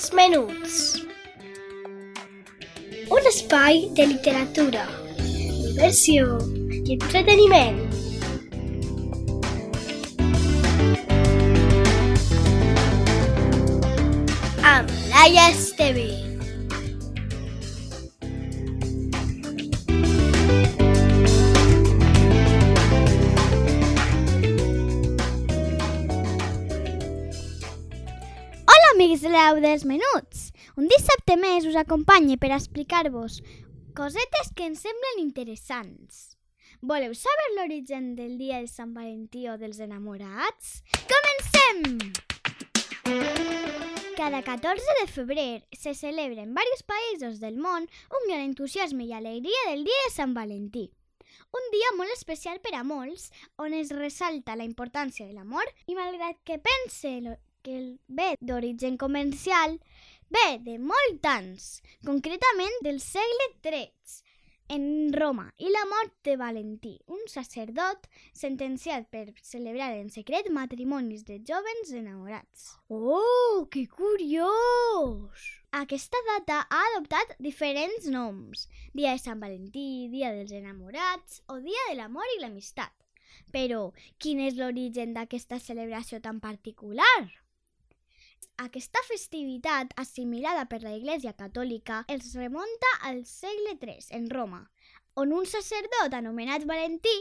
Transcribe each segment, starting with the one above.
dels menuts. Un espai de literatura, diversió i entreteniment. Amb Laia Esteve. Amics l'au dels menuts! Un dissabte més us acompanye per explicar-vos cosetes que ens semblen interessants. Voleu saber l'origen del dia de Sant Valentí o dels enamorats? Comencem! Cada 14 de febrer se celebra en diversos països del món un gran entusiasme i alegria del dia de Sant Valentí. Un dia molt especial per a molts, on es ressalta la importància de l'amor i malgrat que pense que el ve d'origen comercial ve de molt anys, concretament del segle XIII, en Roma, i la mort de Valentí, un sacerdot sentenciat per celebrar en secret matrimonis de jovens enamorats. Oh, que curiós! Aquesta data ha adoptat diferents noms, Dia de Sant Valentí, Dia dels Enamorats o Dia de l'Amor i l'Amistat. Però, quin és l'origen d'aquesta celebració tan particular? Aquesta festivitat, assimilada per la Iglesia Catòlica, es remunta al segle III, en Roma, on un sacerdot anomenat Valentí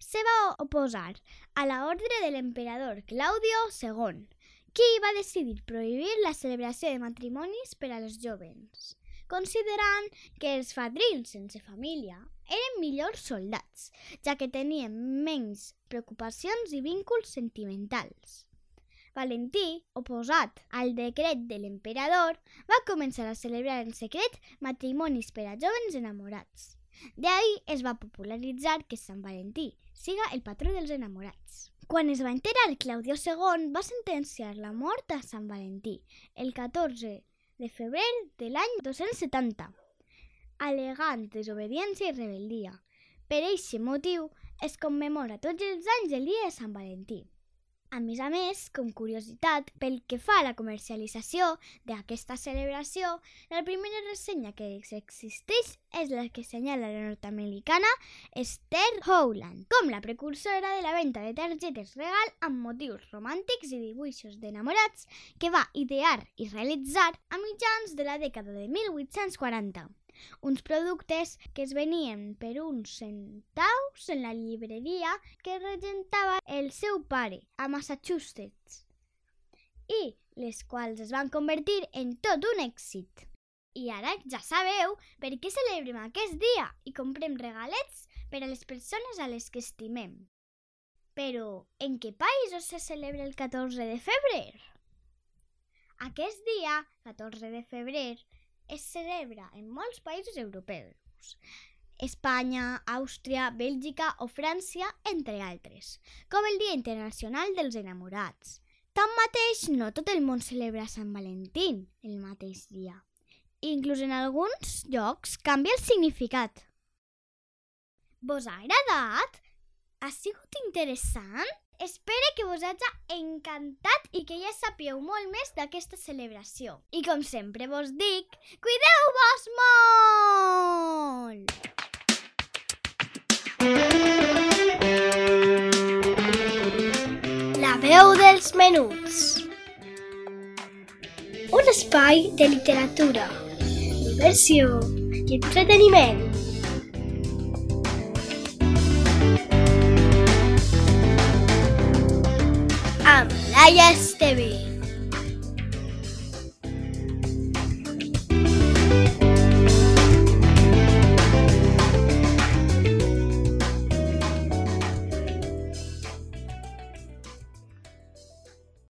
se va oposar a la ordre de l'emperador Claudio II, qui va decidir prohibir la celebració de matrimonis per als jovens, considerant que els fadrins sense família eren millors soldats, ja que tenien menys preocupacions i vínculs sentimentals. Valentí, oposat al decret de l'emperador, va començar a celebrar en secret matrimonis per a jovens enamorats. D'ahir es va popularitzar que Sant Valentí siga el patró dels enamorats. Quan es va enterar Claudio II, va sentenciar la mort a Sant Valentí el 14 de febrer de l'any 270, alegant desobediència i rebel·lia. Per aquest motiu es commemora tots els anys el dia de Sant Valentí. A més a més, com curiositat, pel que fa a la comercialització d'aquesta celebració, la primera ressenya que existeix és la que senyala la nord-americana Esther Howland, com la precursora de la venda de targetes regal amb motius romàntics i dibuixos d'enamorats que va idear i realitzar a mitjans de la dècada de 1840 uns productes que es venien per uns centaus en la llibreria que regentava el seu pare a Massachusetts i les quals es van convertir en tot un èxit. I ara ja sabeu per què celebrem aquest dia i comprem regalets per a les persones a les que estimem. Però, en què països se celebra el 14 de febrer? Aquest dia, 14 de febrer, es celebra en molts països europeus. Espanya, Àustria, Bèlgica o França, entre altres, com el Dia Internacional dels Enamorats. Tanmateix, no tot el món celebra Sant Valentín el mateix dia. Inclús en alguns llocs canvia el significat. Vos ha agradat? Ha sigut interessant? Espero que vos hagi encantat i que ja sapíeu molt més d'aquesta celebració. I com sempre vos dic, cuideu-vos molt! La veu dels menuts. Un espai de literatura, diversió i entreteniment. Amb Laia Esteve.